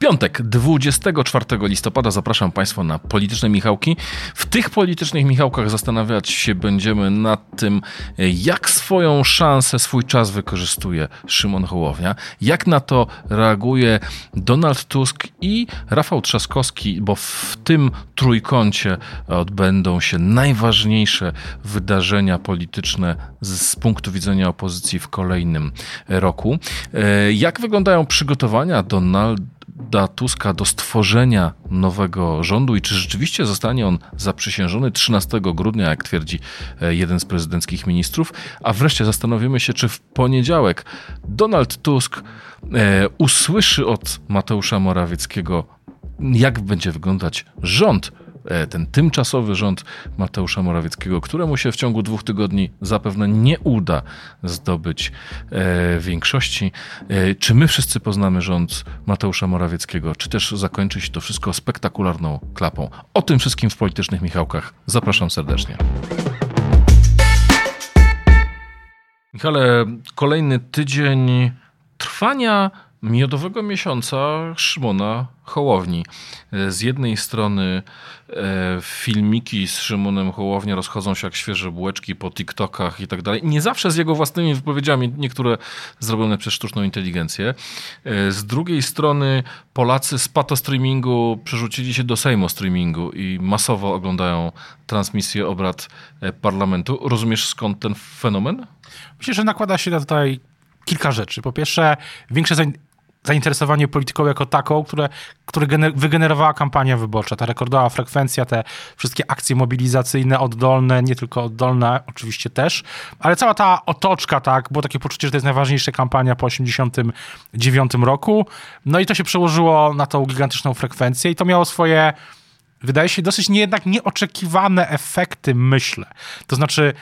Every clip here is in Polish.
Piątek, 24 listopada zapraszam Państwa na Polityczne Michałki. W tych Politycznych Michałkach zastanawiać się będziemy nad tym, jak swoją szansę, swój czas wykorzystuje Szymon Hołownia, jak na to reaguje Donald Tusk i Rafał Trzaskowski, bo w tym trójkącie odbędą się najważniejsze wydarzenia polityczne z, punktu widzenia opozycji w kolejnym roku. Jak wyglądają przygotowania Donald Donalda Tuska do stworzenia nowego rządu i czy rzeczywiście zostanie on zaprzysiężony 13 grudnia, jak twierdzi e, jeden z prezydenckich ministrów, a wreszcie zastanowimy się, czy w poniedziałek Donald Tusk e, usłyszy od Mateusza Morawieckiego, jak będzie wyglądać rząd ten tymczasowy rząd Mateusza Morawieckiego, któremu się w ciągu dwóch tygodni zapewne nie uda zdobyć e, większości. E, czy my wszyscy poznamy rząd Mateusza Morawieckiego, czy też zakończy się to wszystko spektakularną klapą? O tym wszystkim w politycznych Michałkach. Zapraszam serdecznie. Michale, kolejny tydzień trwania miodowego miesiąca Szymona Hołowni. Z jednej strony e, filmiki z Szymonem Hołownia rozchodzą się jak świeże bułeczki po TikTokach i tak dalej. Nie zawsze z jego własnymi wypowiedziami, niektóre zrobione przez sztuczną inteligencję. E, z drugiej strony Polacy z pato streamingu przerzucili się do Sejmu streamingu i masowo oglądają transmisję obrad e, parlamentu. Rozumiesz skąd ten fenomen? Myślę, że nakłada się tutaj kilka rzeczy. Po pierwsze, większe zainteresowanie polityką jako taką, które, które wygenerowała kampania wyborcza. Ta rekordowa frekwencja, te wszystkie akcje mobilizacyjne, oddolne, nie tylko oddolne, oczywiście też, ale cała ta otoczka, tak, było takie poczucie, że to jest najważniejsza kampania po 89 roku. No i to się przełożyło na tą gigantyczną frekwencję i to miało swoje wydaje się dosyć nie, jednak nieoczekiwane efekty, myślę. To znaczy,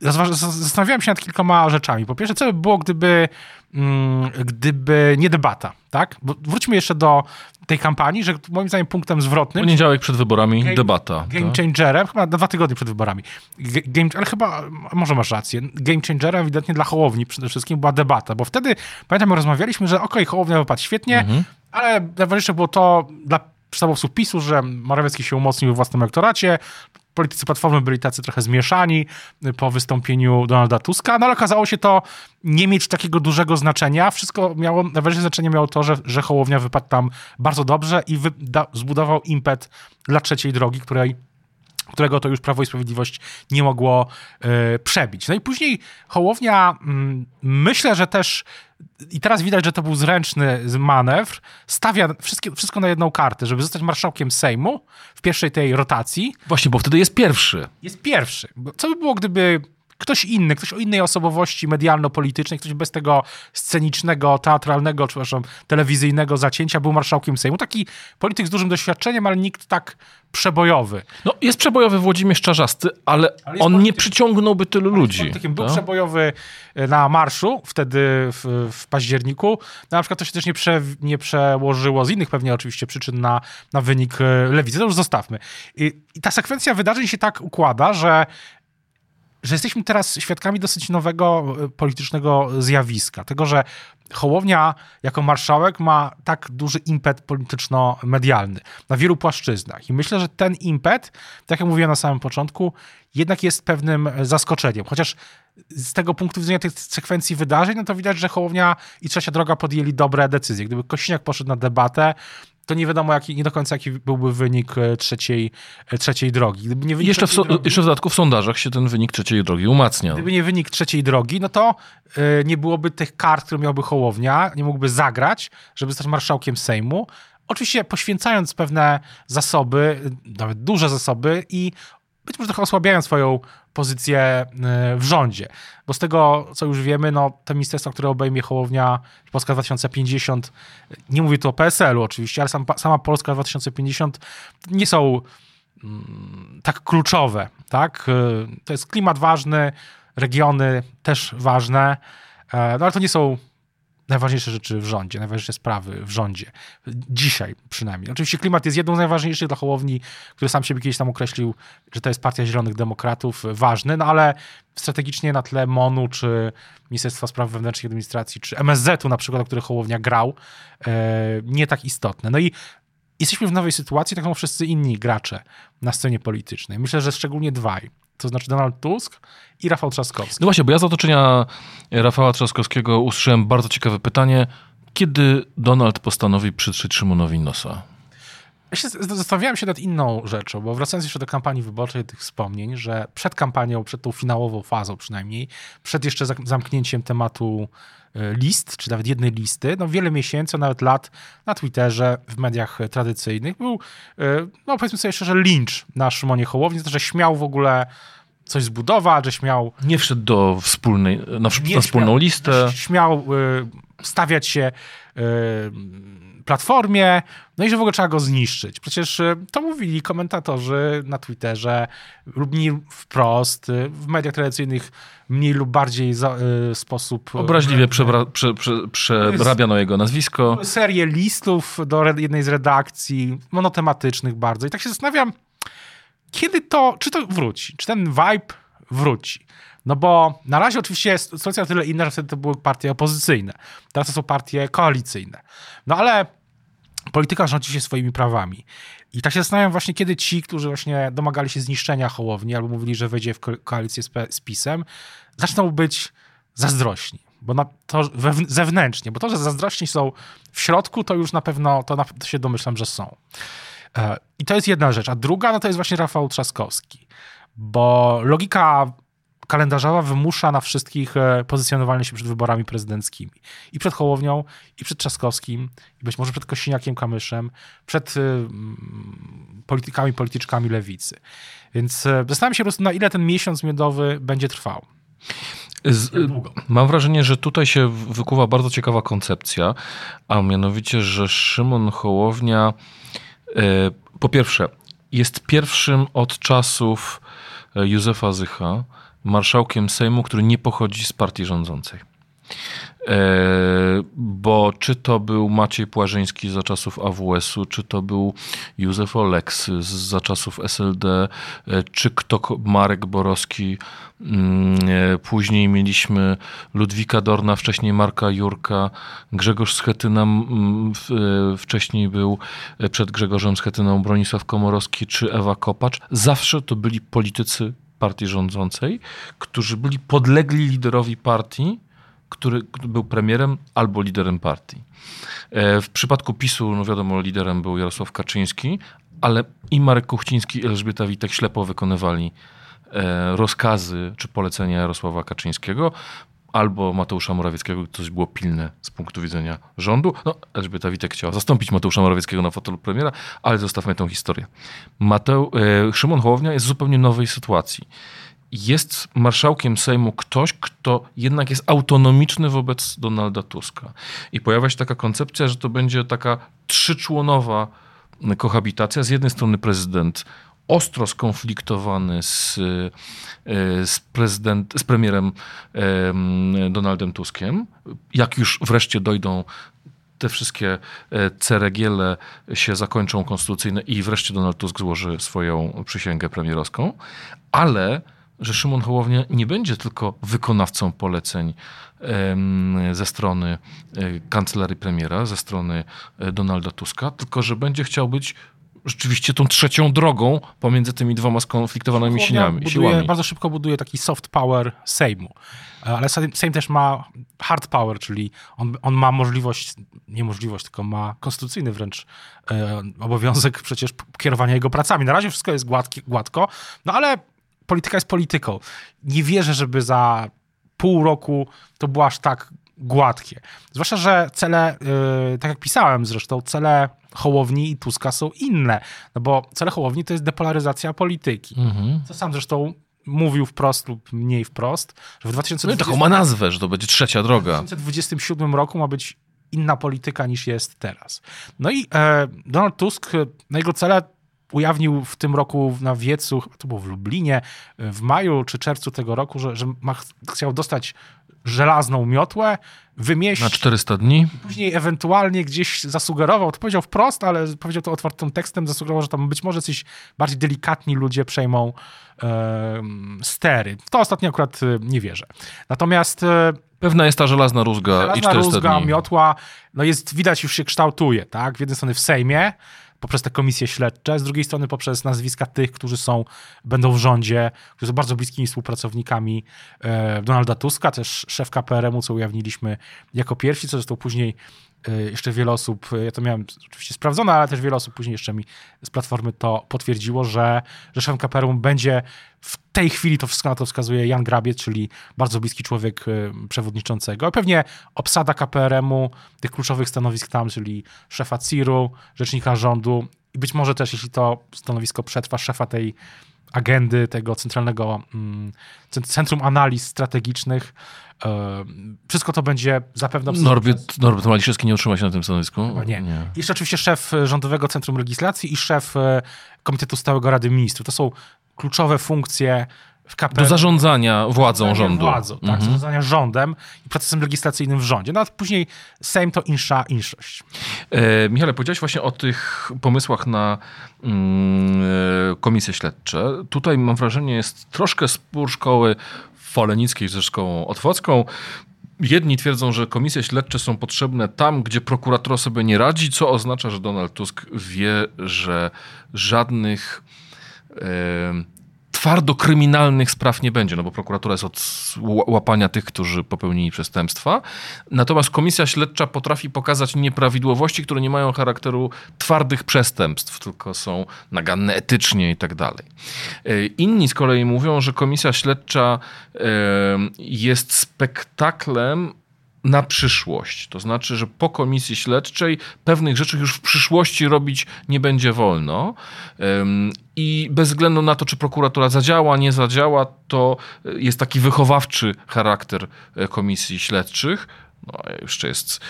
zastanawiałem się nad kilkoma rzeczami. Po pierwsze, co by było, gdyby, mm, gdyby nie debata, tak? Bo wróćmy jeszcze do tej kampanii, że moim zdaniem punktem zwrotnym... Poniedziałek przed wyborami, game, debata. Game tak? changerem, chyba dwa tygodnie przed wyborami. Game, ale chyba, może masz rację, game changerem ewidentnie dla Hołowni przede wszystkim była debata, bo wtedy, pamiętam, rozmawialiśmy, że okej, okay, Hołownia wypadł świetnie, mhm. ale najważniejsze było to dla przedstawowców PiSu, że Morawiecki się umocnił w własnym elektoracie, politycy Platformy byli tacy trochę zmieszani po wystąpieniu Donalda Tuska, no ale okazało się to nie mieć takiego dużego znaczenia. Wszystko miało, najważniejsze znaczenie miało to, że, że Hołownia wypadł tam bardzo dobrze i zbudował impet dla trzeciej drogi, której którego to już Prawo i Sprawiedliwość nie mogło y, przebić. No i później Hołownia, y, myślę, że też i teraz widać, że to był zręczny manewr, stawia wszystkie, wszystko na jedną kartę, żeby zostać marszałkiem Sejmu w pierwszej tej rotacji. Właśnie, bo wtedy jest pierwszy. Jest pierwszy. Co by było, gdyby ktoś inny, ktoś o innej osobowości medialno-politycznej, ktoś bez tego scenicznego, teatralnego, czy przepraszam, telewizyjnego zacięcia był marszałkiem Sejmu. Taki polityk z dużym doświadczeniem, ale nikt tak przebojowy. No, jest przebojowy Włodzimierz Czarzasty, ale, ale on nie przyciągnąłby tylu ludzi. Był no? przebojowy e, na marszu wtedy w, w październiku. No, na przykład to się też nie, prze, nie przełożyło z innych pewnie oczywiście przyczyn na, na wynik e, lewicy. To już zostawmy. I, I ta sekwencja wydarzeń się tak układa, że że jesteśmy teraz świadkami dosyć nowego e, politycznego zjawiska. Tego, że Hołownia jako marszałek ma tak duży impet polityczno-medialny na wielu płaszczyznach. I myślę, że ten impet, tak jak mówiłem na samym początku, jednak jest pewnym zaskoczeniem. Chociaż z tego punktu widzenia tych sekwencji wydarzeń, no to widać, że Hołownia i Trzecia Droga podjęli dobre decyzje. Gdyby Kośniak poszedł na debatę, to nie wiadomo, jaki, nie do końca jaki byłby wynik e, trzeciej, e, trzeciej drogi. Nie jeszcze, w so, drogi, jeszcze w dodatku w sondażach się ten wynik trzeciej drogi umacnia. Gdyby nie wynik trzeciej drogi, no to yy, nie byłoby tych kart, które miałby Hołownia, nie mógłby zagrać, żeby zostać marszałkiem Sejmu. Oczywiście poświęcając pewne zasoby, nawet duże zasoby i być może trochę osłabiając swoją pozycję e, w rządzie. Bo z tego, co już wiemy, no, te ministerstwa, które obejmie Hołownia, Polska 2050, nie mówię tu o PSL-u oczywiście, ale sam, sama Polska 2050 nie są mm, tak kluczowe. Tak? E, to jest klimat ważny, regiony też ważne, e, no ale to nie są najważniejsze rzeczy w rządzie, najważniejsze sprawy w rządzie. Dzisiaj przynajmniej. Oczywiście klimat jest jedną z najważniejszych dla Hołowni, który sam siebie kiedyś tam określił, że to jest partia Zielonych Demokratów, ważny, no ale strategicznie na tle MONU, czy Ministerstwa Spraw Wewnętrznych i Administracji, czy MSZ-u na przykład, o których Hołownia grał, e, nie tak istotne. No i jesteśmy w nowej sytuacji, tak jak wszyscy inni gracze na scenie politycznej. Myślę, że szczególnie dwaj. To znaczy Donald Tusk i Rafał Trzaskowski. No właśnie, bo ja z otoczenia Rafała Trzaskowskiego usłyszałem bardzo ciekawe pytanie. Kiedy Donald postanowi przytrzeć Szymonowi nosa? Ja się zastanawiałem się nad inną rzeczą, bo wracając jeszcze do kampanii wyborczej, tych wspomnień, że przed kampanią, przed tą finałową fazą przynajmniej, przed jeszcze zamknięciem tematu e, list, czy nawet jednej listy, no wiele miesięcy, nawet lat na Twitterze, w mediach tradycyjnych był, e, no powiedzmy sobie szczerze, lincz na Szymonie Hołowni, że śmiał w ogóle coś zbudować, że śmiał... Nie wszedł do wspólnej, na, na wspólną śmiał, listę. Śmiał y, stawiać się platformie, no i że w ogóle trzeba go zniszczyć. Przecież y, to mówili komentatorzy na Twitterze, lub mniej wprost, y, w mediach tradycyjnych mniej lub bardziej za, y, sposób... Obraźliwie przebra, prze, prze, przerabiano jego nazwisko. Serię listów do jednej z redakcji, monotematycznych bardzo. I tak się zastanawiam, kiedy to, czy to wróci, czy ten vibe wróci. No bo na razie oczywiście jest sytuacja tyle inna, że wtedy to były partie opozycyjne. Teraz to są partie koalicyjne. No ale polityka rządzi się swoimi prawami. I tak się zastanawiam właśnie, kiedy ci, którzy właśnie domagali się zniszczenia Hołowni albo mówili, że wejdzie w koalicję z, z PiSem, zaczną być zazdrośni. Bo na to zewnętrznie, bo to, że zazdrośni są w środku, to już na pewno, to, na, to się domyślam, że są. E, I to jest jedna rzecz. A druga, no to jest właśnie Rafał Trzaskowski. Bo logika kalendarzowa wymusza na wszystkich e, pozycjonowanie się przed wyborami prezydenckimi. I przed Hołownią, i przed Trzaskowskim, i być może przed Kościniakiem Kamyszem, przed e, politykami, polityczkami lewicy. Więc zastanawiam się po prostu, na ile ten miesiąc miodowy będzie trwał. Z, mam wrażenie, że tutaj się wykuwa bardzo ciekawa koncepcja, a mianowicie, że Szymon Hołownia E, po pierwsze, jest pierwszym od czasów e, Józefa Zycha marszałkiem Sejmu, który nie pochodzi z partii rządzącej. E, bo czy to był Maciej Płażyński za czasów AWS-u, czy to był Józef Oleks za czasów SLD, e, czy kto Marek Borowski, mm, e, później mieliśmy Ludwika Dorna, wcześniej Marka Jurka, Grzegorz Schetyna, wcześniej był przed Grzegorzem Schetyną Bronisław Komorowski, czy Ewa Kopacz. Zawsze to byli politycy partii rządzącej, którzy byli podlegli liderowi partii, który był premierem albo liderem partii. E, w przypadku PiSu, no wiadomo, liderem był Jarosław Kaczyński, ale i Marek Kuchciński i Elżbieta Witek ślepo wykonywali e, rozkazy czy polecenia Jarosława Kaczyńskiego albo Mateusza Morawieckiego, coś było pilne z punktu widzenia rządu. No, Elżbieta Witek chciała zastąpić Mateusza Morawieckiego na fotelu premiera, ale zostawmy tę historię. Mateu, e, Szymon Hołownia jest w zupełnie nowej sytuacji jest marszałkiem Sejmu ktoś, kto jednak jest autonomiczny wobec Donalda Tuska. I pojawia się taka koncepcja, że to będzie taka trzyczłonowa kohabitacja. Z jednej strony prezydent ostro skonfliktowany z, e, z, prezydent, z premierem Donaldem Tuskiem. Jak już wreszcie dojdą te wszystkie e, ceregiele się zakończą konstytucyjne i wreszcie Donald Tusk złoży swoją przysięgę premierowską, ale że Szymon Hołownia nie będzie tylko wykonawcą poleceń ze strony e, kancelarii premiera, ze strony Donalda Tuska, tylko że będzie chciał być rzeczywiście tą trzecią drogą pomiędzy tymi dwoma skonfliktowanymi siłami. Buduje, bardzo szybko buduje taki soft power Sejmu. E, ale Sejm też ma hard power, czyli on, on ma możliwość, nie możliwość, tylko ma konstytucyjny wręcz e, obowiązek przecież kierowania jego pracami. Na razie wszystko jest gładki, gładko, no ale polityka jest polityką. Nie wierzę, żeby za pół roku to było aż tak gładkie. Zwłaszcza, że cele, yy, tak jak pisałem zresztą, cele Hołowni i Tuska są inne. No bo cele Hołowni to jest depolaryzacja polityki. Mhm. Co sam zresztą mówił wprost lub mniej wprost, że w 2020... No taką ma nazwę, że to będzie trzecia droga. W 2027 roku ma być inna polityka niż jest teraz. No i e, Donald Tusk, na jego cele ujawnił w tym roku na wiecu, to było w Lublinie, w maju czy czerwcu tego roku, że, że ma, chciał dostać żelazną miotłę, wymieść... Na 400 dni? Później ewentualnie gdzieś zasugerował, to powiedział wprost, ale powiedział to otwartym tekstem, zasugerował, że tam być może coś bardziej delikatni ludzie przejmą e, stery. To ostatnio akurat e, nie wierzę. Natomiast... E, Pewna jest ta żelazna rózga żelazna i 400 rózga, dni. miotła, no jest, widać już się kształtuje, tak? W jednej strony w Sejmie, poprzez te komisje śledcze, z drugiej strony poprzez nazwiska tych, którzy są, będą w rządzie, którzy są bardzo bliskimi współpracownikami e, Donalda Tuska, też szef KPRM-u, co ujawniliśmy jako pierwsi, co zresztą później jeszcze wiele osób, e, ja to miałem oczywiście sprawdzone, ale też wiele osób później jeszcze mi z Platformy to potwierdziło, że, że szefem KPRM będzie w tej chwili, to wszystko na to wskazuje Jan Grabiec, czyli bardzo bliski człowiek e, przewodniczącego. Pewnie obsada KPRM-u, tych kluczowych stanowisk tam, czyli szefa CIR-u, rzecznika rządu i być może też, jeśli to stanowisko przetrwa, szefa tej agendy, tego centralnego mm, Centrum Analiz Strategicznych. E, wszystko to będzie zapewne... Norbert, Norbert Maliszewski nie utrzyma się na tym stanowisku? Chyba nie. nie. Jeszcze oczywiście szef Rządowego Centrum Legislacji i szef e, Komitetu Stałego Rady Ministrów. To są kluczowe funkcje KPR. Do zarządzania władzą rządu. Władzą, tak, mhm. zarządzania rządem i procesem legislacyjnym w rządzie. No a później Sejm to insza inszość. E, Michale, powiedziałeś właśnie o tych pomysłach na mm, e, komisje śledcze. Tutaj mam wrażenie jest troszkę spór szkoły Folenickiej ze szkołą otwocką. Jedni twierdzą, że komisje śledcze są potrzebne tam, gdzie prokurator sobie nie radzi, co oznacza, że Donald Tusk wie, że żadnych twardo kryminalnych spraw nie będzie, no bo prokuratura jest od łapania tych, którzy popełnili przestępstwa. Natomiast komisja śledcza potrafi pokazać nieprawidłowości, które nie mają charakteru twardych przestępstw, tylko są naganne etycznie i tak dalej. E, inni z kolei mówią, że komisja śledcza jest spektaklem na przyszłość. To znaczy, że po komisji śledczej pewnych rzeczy już w przyszłości robić nie będzie wolno. I bez względu na to, czy prokuratura zadziała, nie zadziała, to jest taki wychowawczy charakter e, komisji śledczych. No, jeszcze jest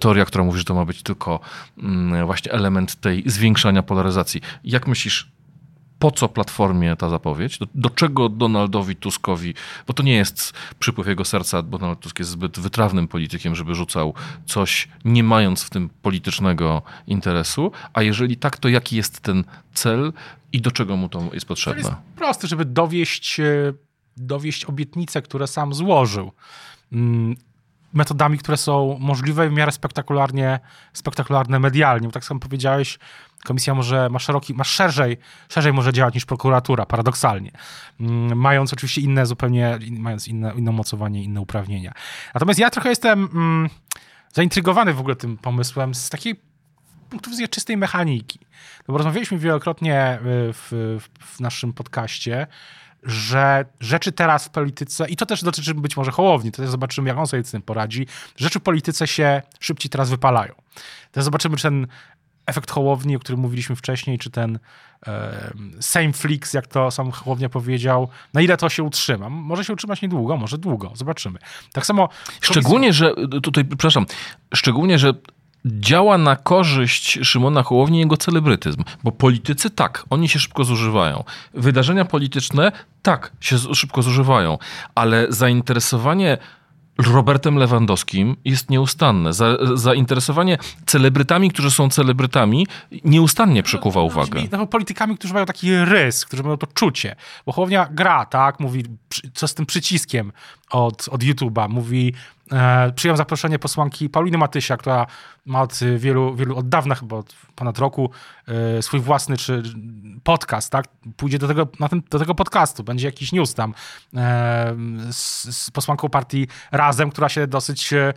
teoria, która mówi, że to ma być tylko mm, właśnie element tej zwiększania polaryzacji. Jak myślisz, po co Platformie ta zapowiedź? Do, do, czego Donaldowi Tuskowi, bo to nie jest przypływ jego serca, bo Donald Tusk jest zbyt wytrawnym politykiem, żeby rzucał coś, nie mając w tym politycznego interesu, a jeżeli tak, to jaki jest ten cel i do czego mu to jest potrzebne? To jest proste, żeby dowieść, e, dowieść obietnice, które sam złożył mm, metodami, które są możliwe i w miarę spektakularnie, spektakularne medialnie. Bo tak samo powiedziałeś, Komisja może ma szeroki, ma szerzej, szerzej może działać niż prokuratura, paradoksalnie. Mm, mając oczywiście inne zupełnie, mając inne, inne mocowanie, inne uprawnienia. Natomiast ja trochę jestem mm, zaintrygowany w ogóle tym pomysłem z takiej punktu widzenia czystej mechaniki. No bo rozmawialiśmy wielokrotnie y, w, w naszym podcaście, że rzeczy teraz w polityce, i to też dotyczy być może Hołowni, to też zobaczymy, jak on sobie z tym poradzi, rzeczy w polityce się szybciej teraz wypalają. Teraz zobaczymy, czy ten efekt Hołowni, o którym mówiliśmy wcześniej, czy ten e, same flix, jak to sam Hołownia powiedział, na ile to się utrzyma. Może się utrzymać niedługo, może długo, zobaczymy. Tak samo... Szczególnie, że tutaj, przepraszam, szczególnie, że działa na korzyść Szymona Hołowni jego celebrytyzm, bo politycy tak, oni się szybko zużywają. Wydarzenia polityczne tak się szybko zużywają, ale zainteresowanie Robertem Lewandowskim jest nieustanne. Za, zainteresowanie celebrytami, którzy są celebrytami, nieustannie przykuwa no, uwagę. No, politykami, którzy mają taki rys, którzy mają to czucie. Bo Hołownia gra, tak, mówi, co z tym przyciskiem od, od YouTube'a, mówi, e, przyjął zaproszenie posłanki Pauliny Matysia, która ma od wielu, wielu, od dawna chyba, od ponad roku, e, swój własny czy podcast, tak? Pójdzie do tego, na ten, do tego podcastu, będzie jakiś news tam e, z, z, posłanką partii Razem, która się dosyć e,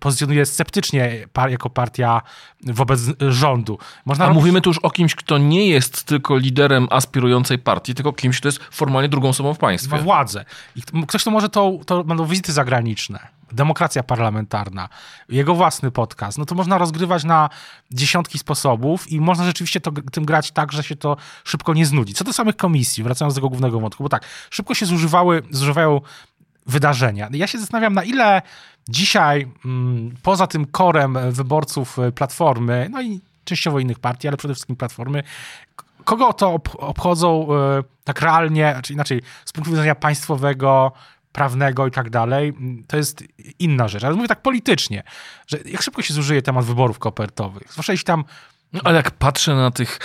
pozycjonuje sceptycznie jako partia wobec rządu. Można A robić... mówimy tu już o kimś, kto nie jest tylko liderem aspirującej partii, tylko kimś, kto jest formalnie drugą osobą w państwie. Ma władzę. I ktoś, kto może to, to będą wizyty zagraniczne demokracja parlamentarna, jego własny podcast, no to można rozgrywać na dziesiątki sposobów i można rzeczywiście to, tym grać tak, że się to szybko nie znudzi. Co do samych komisji, wracając do tego głównego wątku, bo tak, szybko się zużywały, zużywają wydarzenia. Ja się zastanawiam, na ile dzisiaj, mm, poza tym korem wyborców Platformy, no i częściowo innych partii, ale przede wszystkim Platformy, kogo to ob obchodzą e, tak realnie, czy inaczej, z punktu widzenia państwowego, prawnego i tak dalej, to jest inna rzecz. Ale mówię tak politycznie, że jak szybko się zużyje temat wyborów kopertowych, zwłaszcza jeśli tam... No, ale jak patrzę na tych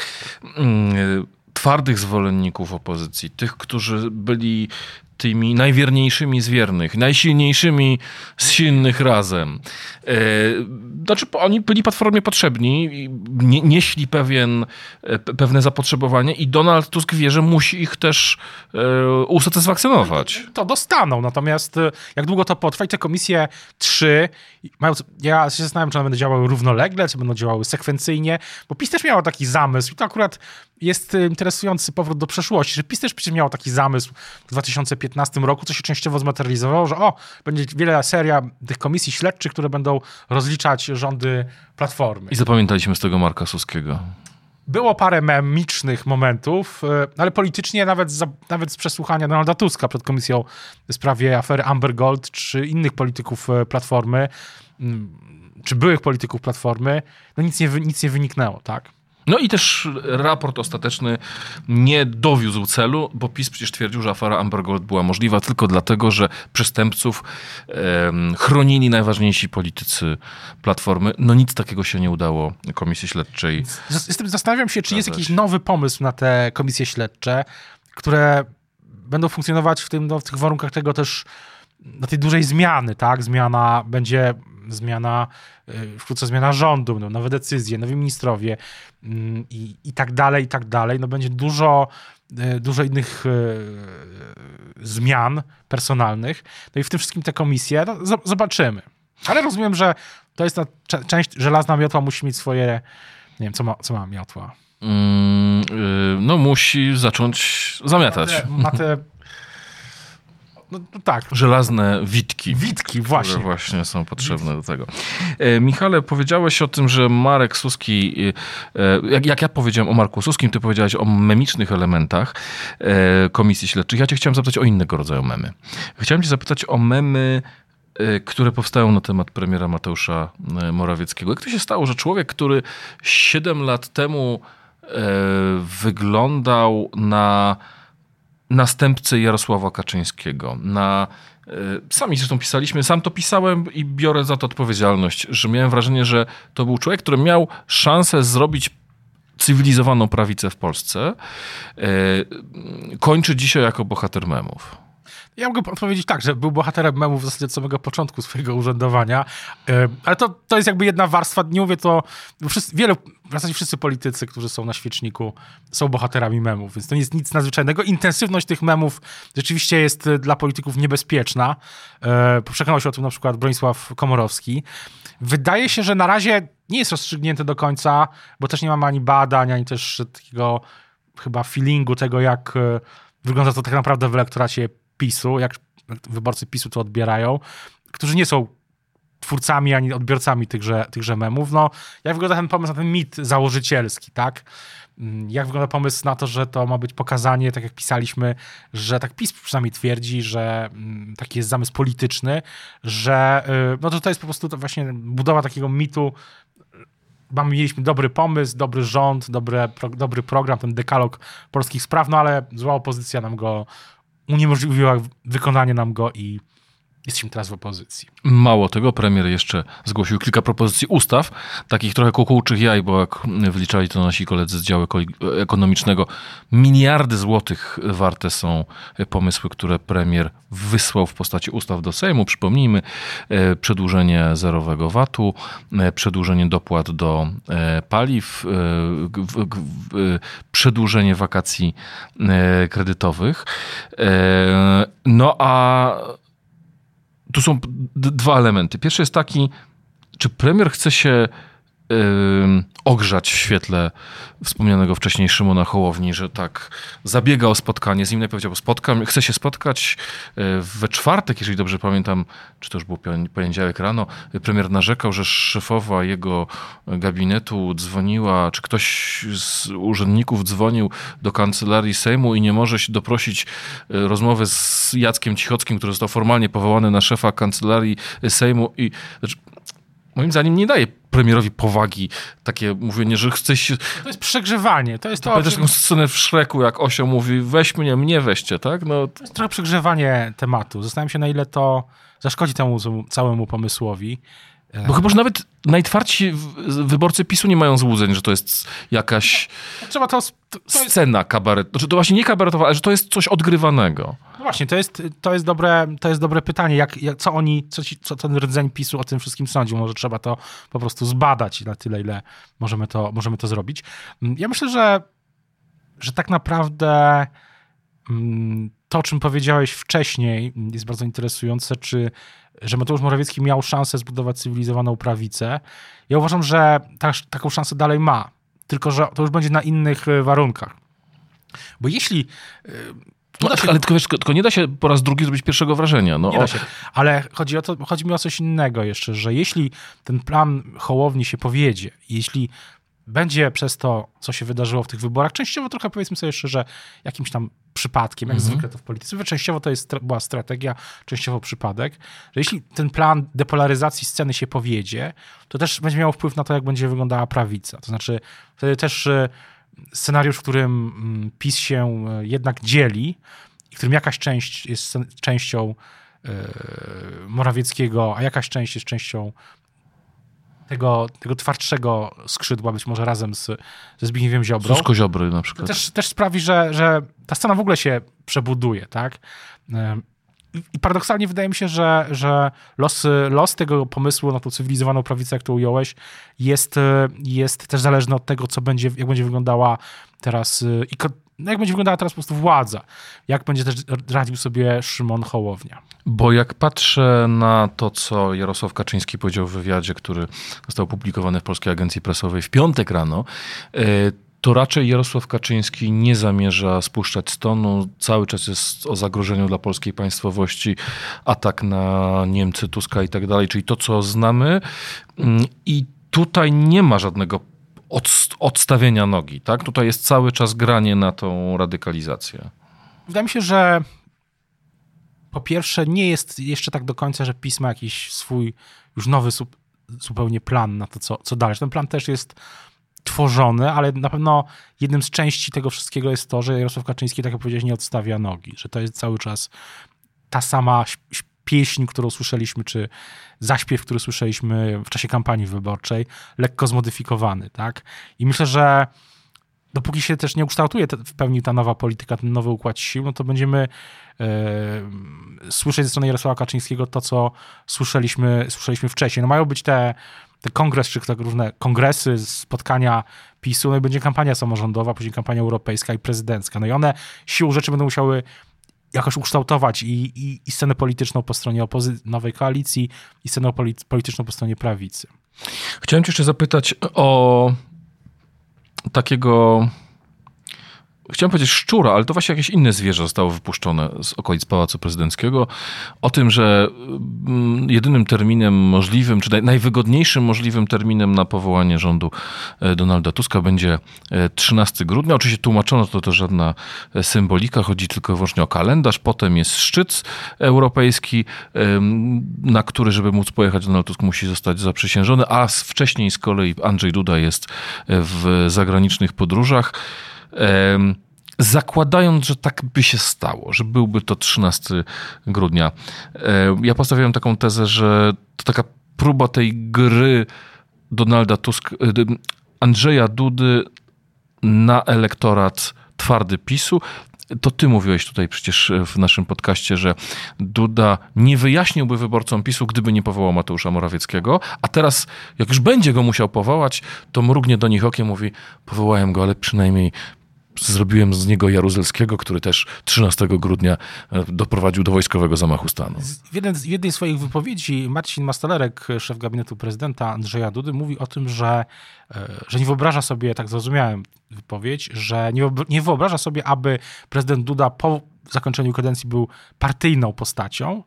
mm, twardych zwolenników opozycji, tych, którzy byli tymi najwierniejszymi z wiernych, najsilniejszymi z silnych razem. E, znaczy, oni byli platformie potrzebni, nie, nieśli pewien, e, pewne zapotrzebowanie i Donald Tusk wie, że musi ich też e, usatysfakcjonować. To dostaną, natomiast jak długo to potrwa i te komisje trzy, ja się zastanawiam, czy one będą działały równolegle, czy będą działały sekwencyjnie, bo PiS też miało taki zamysł i to akurat jest interesujący powrót do przeszłości, że PiS też przecież miał taki zamysł w 2015 roku, co się częściowo zmaterializowało, że o, będzie wiele seria tych komisji śledczych, które będą rozliczać rządy Platformy. I zapamiętaliśmy z tego Marka Suskiego. Było parę memicznych momentów, e, ale politycznie nawet, za, nawet z przesłuchania Donalda Tuska przed komisją w sprawie afery Amber Gold, czy innych polityków e, Platformy, mm, czy byłych polityków Platformy, no nic nie, nic nie wyniknęło, tak? No i też raport ostateczny nie dowiózł celu, bo PiS przecież twierdził, że afera Amber Gold była możliwa tylko dlatego, że przestępców chronili najważniejsi politycy Platformy. No nic takiego się nie udało Komisji Śledczej. Zastanawiam się, czy jest jakiś nowy pomysł na te komisje śledcze, które będą funkcjonować w, tym, no, w tych warunkach tego też na tej dużej zmiany, tak? Zmiana będzie zmiana, y, wkrótce zmiana rządu, będą nowe decyzje, nowi ministrowie mm, i, i tak dalej, i tak dalej. No będzie dużo, y, dużo innych y, zmian personalnych. No i w tym wszystkim te komisje, no, zobaczymy. Ale rozumiem, że to jest ta część, żelazna miotła musi mieć swoje, nie wiem, co ma, co ma miotła? Mm, no musi zacząć zamiatać. Ma te, ma te no, no, tak. Żelazne witki. Witki, właśnie. Które właśnie są potrzebne witki. do tego. E, Michale, powiedziałeś o tym, że Marek Suski, e, jak, jak ja powiedziałem o Marku Suskim, ty powiedziałeś o memicznych elementach e, komisji śledczych. Ja cię chciałem zapytać o innego rodzaju memy. Chciałem cię zapytać o memy e, które powstają na temat premiera Mateusza e, Morawieckiego. Jak to się stało, że człowiek, który 7 lat temu e, wyglądał na następcy Jarosława Kaczyńskiego, na e, Sami zresztą pisaliśmy, sam to pisałem i biorę za to odpowiedzialność, że miałem wrażenie, że to był człowiek, który miał szansę zrobić cywilizowaną prawicę w Polsce, e, kończy dzisiaj jako bohater memów. Ja mogę odpowiedzieć tak, że był bohaterem memów w zasadzie od samego początku swojego urzędowania, e, ale to, to jest jakby jedna warstwa, nie mówię to, wszyscy, wielu, w zasadzie wszyscy politycy, którzy są na świeczniku, są bohaterami memów, więc to nie jest nic nadzwyczajnego. Intensywność tych memów rzeczywiście jest dla polityków niebezpieczna. E, przekonał się o tym na przykład Bronisław Komorowski. Wydaje się, że na razie nie jest rozstrzygnięte do końca, bo też nie mamy ani badań, ani też takiego chyba feelingu tego, jak e, wygląda to tak naprawdę w elektoracie PiSu, jak wyborcy PiSu to odbierają, którzy nie są twórcami ani odbiorcami tychże, tychże memów. No, jak wygląda ten pomysł na ten mit założycielski, tak? Mm, jak wygląda pomysł na to, że to ma być pokazanie, tak jak pisaliśmy, że tak PiS przynajmniej twierdzi, że mm, taki jest zamysł polityczny, że y, no to to jest po prostu właśnie budowa takiego mitu mieliśmy dobry pomysł, dobry rząd, dobry, pro, dobry program, ten dekalog polskich spraw, no ale zła opozycja nam go uniemożliwiła wykonanie nam go i jesteśmy teraz w opozycji. Mało tego, premier jeszcze zgłosił kilka propozycji ustaw, takich trochę kukułczych jaj, bo jak wyliczali to nasi koledzy z działu ekonomicznego, miliardy złotych warte są pomysły, które premier wysłał w postaci ustaw do Sejmu. Przypomnijmy, e, przedłużenie zerowego VAT-u, e, przedłużenie dopłat do e, paliw, przedłużenie wakacji kredytowych. No a tu są dwa elementy. Pierwszy jest taki, czy premier chce się ogrzać w świetle wspomnianego wcześniej Szymona Hołowni, że tak zabiega o spotkanie z nim, najpierw powiedział, spotkam, chce się spotkać e, we czwartek, jeżeli dobrze pamiętam, czy to już był poniedziałek rano, premier narzekał, że szefowa jego gabinetu dzwoniła, czy ktoś z urzędników dzwonił do kancelarii Sejmu i nie może się doprosić e, rozmowy z Jackiem Cichockim, który został formalnie powołany na szefa kancelarii Sejmu i znaczy, moim zdaniem nie daje premierowi powagi takie mówienie, że chce się... To jest przegrzewanie. To jest to, Pamiętasz taką scenę w Szreku, jak Osio mówi, weź mnie, mnie weźcie, tak? No, to jest trochę przegrzewanie tematu. Zastanawiam się, na ile to zaszkodzi temu całemu pomysłowi. Bo chyba, że nawet najtwardsi wyborcy PiSu nie mają złudzeń, że to jest jakaś Trzeba to, to scena kabaret. Znaczy, to właśnie nie kabaretowa, ale że to jest coś odgrywanego. Właśnie, to jest, to jest, dobre, to jest dobre pytanie. Jak, jak, co oni, co, ci, co ten rdzeń PiSu o tym wszystkim sądził? Może trzeba to po prostu zbadać na tyle, ile możemy to, możemy to zrobić. Mm, ja myślę, że, że tak naprawdę mm, to, o czym powiedziałeś wcześniej, jest bardzo interesujące, czy że Mateusz Morawiecki miał szansę zbudować cywilizowaną prawicę. Ja uważam, że ta, taką szansę dalej ma, tylko że to już będzie na innych e, warunkach. Bo jeśli e, no, się... Ale tylko, wiesz, tylko nie da się po raz drugi zrobić pierwszego wrażenia. No, nie da się. Ale chodzi, o to, chodzi mi o coś innego jeszcze, że jeśli ten plan Hołowni się powiedzie, jeśli będzie przez to, co się wydarzyło w tych wyborach, częściowo trochę powiedzmy sobie jeszcze, że jakimś tam przypadkiem, jak mm -hmm. zwykle to w polityce, częściowo to jest, była strategia, częściowo przypadek, że jeśli ten plan depolaryzacji sceny się powiedzie, to też będzie miało wpływ na to, jak będzie wyglądała prawica. To znaczy wtedy też e, scenariusz, w którym mm, PiS się e, jednak dzieli i w którym jakaś część jest częścią e, Morawieckiego, a jakaś część jest częścią tego, tego twardszego skrzydła, być może razem z, ze Zbigniewem Ziobrą. Susko Ziobry na przykład. Też, też sprawi, że, że ta scena w ogóle się przebuduje, tak? Paradoksalnie wydaje mi się, że, że los, los tego pomysłu na tą cywilizowaną prawicę, jak to ująłeś, jest, jest też zależny od tego, co będzie, jak będzie wyglądała teraz i no jak będzie wyglądała teraz po prostu władza. Jak będzie też radził sobie Szymon Hołownia. Bo jak patrzę na to, co Jarosław Kaczyński powiedział w wywiadzie, który został opublikowany w Polskiej Agencji Prasowej w piątek rano, e, to raczej Jarosław Kaczyński nie zamierza spuszczać stonu. Cały czas jest o zagrożeniu dla polskiej państwowości, atak na Niemcy, Tuska i tak dalej, czyli to, co znamy. Mm, I tutaj nie ma żadnego od, odstawienia nogi. Tak? Tutaj jest cały czas granie na tą radykalizację. Wydaje mi się, że po pierwsze nie jest jeszcze tak do końca, że PiS ma jakiś swój już nowy zupełnie plan na to, co, co dalej. Ten plan też jest tworzony, ale na pewno jednym z części tego wszystkiego jest to, że Jarosław Kaczyński, tak jak powiedziałeś, nie odstawia nogi, że to jest cały czas ta sama pieśń, którą słyszeliśmy, czy zaśpiew, który słyszeliśmy w czasie kampanii wyborczej, lekko zmodyfikowany, tak? I myślę, że dopóki się też nie ukształtuje w pełni ta nowa polityka, ten nowy układ sił, no to będziemy e, słyszeć ze strony Jarosława Kaczyńskiego to, co słyszeliśmy, słyszeliśmy wcześniej. No mają być te, te kongres, czy tak różne kongresy, spotkania PiSu, no i będzie kampania samorządowa, później kampania europejska i prezydencka. No i one siłą rzeczy będą musiały jakoś ukształtować i, i, i scenę polityczną po stronie opozy- nowej koalicji i scenę polityczną po stronie prawicy. Chciałem cię jeszcze zapytać o takiego chciałem powiedzieć szczura, ale to właśnie jakieś inne zwierzę zostało wypuszczone z okolic Pałacu Prezydenckiego. O tym, że mm, jedynym terminem możliwym, czy najwygodniejszym możliwym terminem na powołanie rządu e, Donalda Tuska będzie 13 e, grudnia. Oczywiście tłumaczono to to żadna e, symbolika, chodzi tylko i wyłącznie o kalendarz. Potem jest szczyt europejski, na który, żeby móc pojechać Donald Tusk, musi zostać zaprzysiężony, a wcześniej z kolei Andrzej Duda jest w zagranicznych podróżach zakładając, że tak by się stało, że byłby to 13 grudnia. Ja postawiłem taką tezę, że to taka próba tej gry Donalda Tusk, Andrzeja Dudy na elektorat twardy PiSu. To ty mówiłeś tutaj przecież w naszym podcaście, że Duda nie wyjaśniłby wyborcom PiSu, gdyby nie powołał Mateusza Morawieckiego, a teraz, jak już będzie go musiał powołać, to mrugnie do nich okiem, mówi, powołałem go, ale przynajmniej zrobiłem z niego Jaruzelskiego, który też 13 grudnia e, doprowadził do wojskowego zamachu stanu. W, jeden, w jednej z swoich wypowiedzi Marcin Mastalerek, szef gabinetu prezydenta Andrzeja Dudy, mówi o tym, że, e, że nie wyobraża sobie, tak zrozumiałem wypowiedź, że nie, nie wyobraża sobie, aby prezydent Duda po zakończeniu kadencji był partyjną postacią,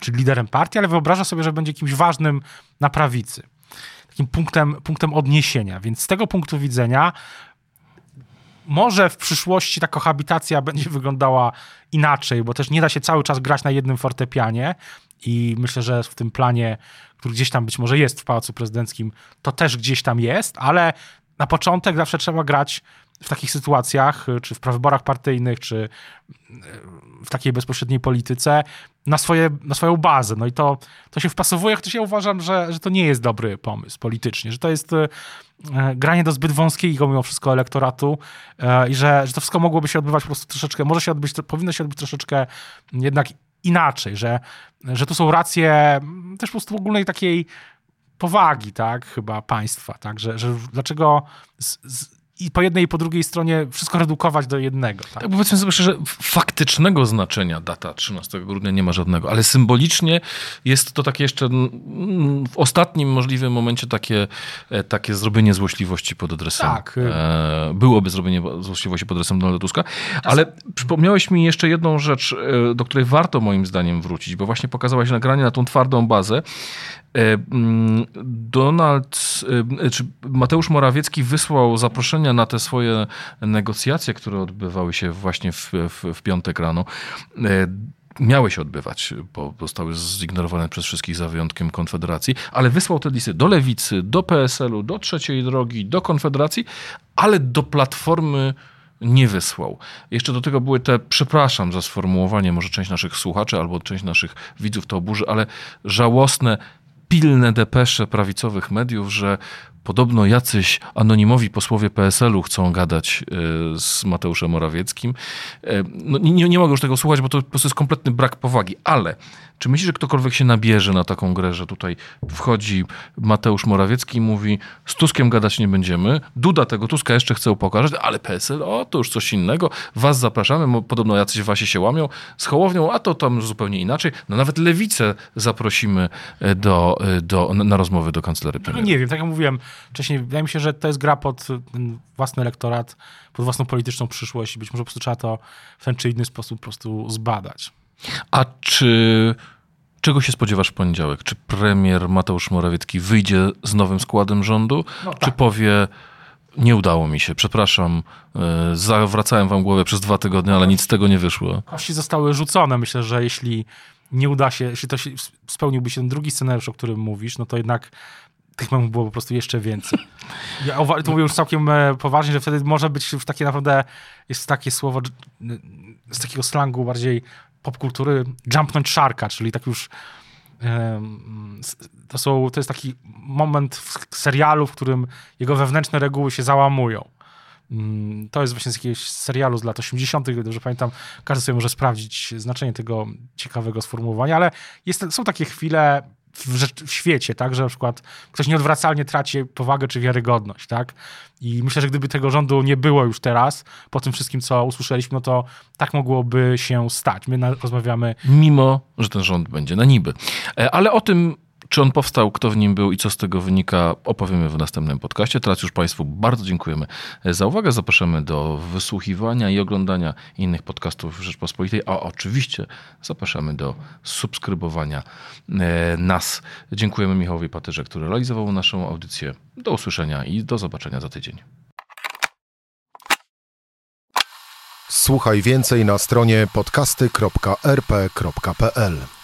czyli liderem partii, ale wyobraża sobie, że będzie kimś ważnym na prawicy. Takim punktem, punktem odniesienia. Więc z tego punktu widzenia może w przyszłości ta kohabitacja będzie wyglądała inaczej, bo też nie da się cały czas grać na jednym fortepianie i myślę, że w tym planie, który gdzieś tam być może jest w Pałacu Prezydenckim, to też gdzieś tam jest, ale na początek zawsze trzeba grać w takich sytuacjach, czy w prawyborach partyjnych, czy w takiej bezpośredniej polityce, na, swoje, na swoją bazę. No i to, to się wpasowuje, chociaż ja uważam, że, że to nie jest dobry pomysł politycznie, że to jest e, granie do zbyt wąskiego mimo wszystko elektoratu e, i że, że to wszystko mogłoby się odbywać po prostu troszeczkę, może się odbyć, powinno się odbyć troszeczkę jednak inaczej, że, że tu są racje też po prostu ogólnej takiej powagi, tak, chyba państwa, tak, że, że dlaczego z, z, i po jednej i po drugiej stronie wszystko redukować do jednego. Tak? tak powiedzmy sobie szczerze, faktycznego znaczenia data 13 grudnia nie ma żadnego, ale symbolicznie jest to takie jeszcze w ostatnim możliwym momencie takie, e, takie zrobienie złośliwości pod adresem. Tak. E, byłoby zrobienie złośliwości pod adresem Donalda Tuska, ale przypomniałeś mi jeszcze jedną rzecz, e, do której warto moim zdaniem wrócić, bo właśnie pokazałaś nagranie na tą twardą bazę. Mm, Donald, czy Mateusz Morawiecki wysłał zaproszenia na te swoje negocjacje, które odbywały się właśnie w, w, w piątek rano miały się odbywać, bo zostały zignorowane przez wszystkich za wyjątkiem Konfederacji, ale wysłał te listy do Lewicy, do PSL-u, do Trzeciej Drogi, do Konfederacji, ale do Platformy nie wysłał. Jeszcze do tego były te, przepraszam za sformułowanie, może część naszych słuchaczy albo część naszych widzów to oburzy, ale żałosne pilne depesze prawicowych mediów, że podobno jacyś anonimowi posłowie PSL-u chcą gadać e, z Mateuszem Morawieckim. E, no, nie, nie mogę już tego słuchać, bo to po prostu jest kompletny brak powagi, ale czy myślisz, że ktokolwiek się nabierze na taką grę, że tutaj wchodzi Mateusz Morawiecki i mówi z Tuskiem gadać nie będziemy, Duda tego Tuska jeszcze chce upokarzać, ale PSL, o to już coś innego, was zapraszamy, podobno jacyś wasi się łamią, z Hołownią, a to tam zupełnie inaczej. No nawet Lewicę zaprosimy e, do, do, na rozmowy do kancelarii premiera. No nie wiem, tak jak mówiłem, wcześniej. Wydaje mi się, że to jest gra pod własny elektorat, pod własną polityczną przyszłość i być może po prostu trzeba to w ten czy inny sposób po prostu zbadać. A czy czego się spodziewasz w poniedziałek? Czy premier Mateusz Morawiecki wyjdzie z nowym składem rządu? No tak. Czy powie nie udało mi się, przepraszam, e, zawracałem wam głowę przez dwa tygodnie, ale nic z tego nie wyszło. Kości zostały rzucone. Myślę, że jeśli nie uda się, jeśli to się, spełniłby się ten drugi scenariusz, o którym mówisz, no to jednak tych memów było po prostu jeszcze więcej. Ja to mówię już całkiem e, poważnie, że wtedy może być już takie naprawdę, jest takie słowo z takiego slangu bardziej popkultury, jumpnąć szarka, czyli tak już to, są, to jest taki moment w serialu, w którym jego wewnętrzne reguły się załamują. Mm, to jest właśnie z jakiegoś serialu z lat 80., dobrze pamiętam. Każdy sobie może sprawdzić znaczenie tego ciekawego sformułowania, ale jest, są takie chwile w, w, świecie, tak, że na przykład ktoś nieodwracalnie traci powagę czy wiarygodność, tak? I myślę, że gdyby tego rządu nie było już teraz, po tym wszystkim, co usłyszeliśmy, no to tak mogłoby się stać. My na, rozmawiamy... Mimo, że ten rząd będzie na niby. E, ale o tym czy on powstał, kto w nim był i co z tego wynika, opowiemy w następnym podcaście. Teraz już Państwu bardzo dziękujemy za uwagę. Zapraszamy do wysłuchiwania i oglądania innych podcastów Rzeczpospolitej, a oczywiście zapraszamy do subskrybowania e, nas. Dziękujemy Michałowi Patyrze, który realizował naszą audycję. Do usłyszenia i do zobaczenia za tydzień. Słuchaj więcej na stronie podcasty.rp.pl.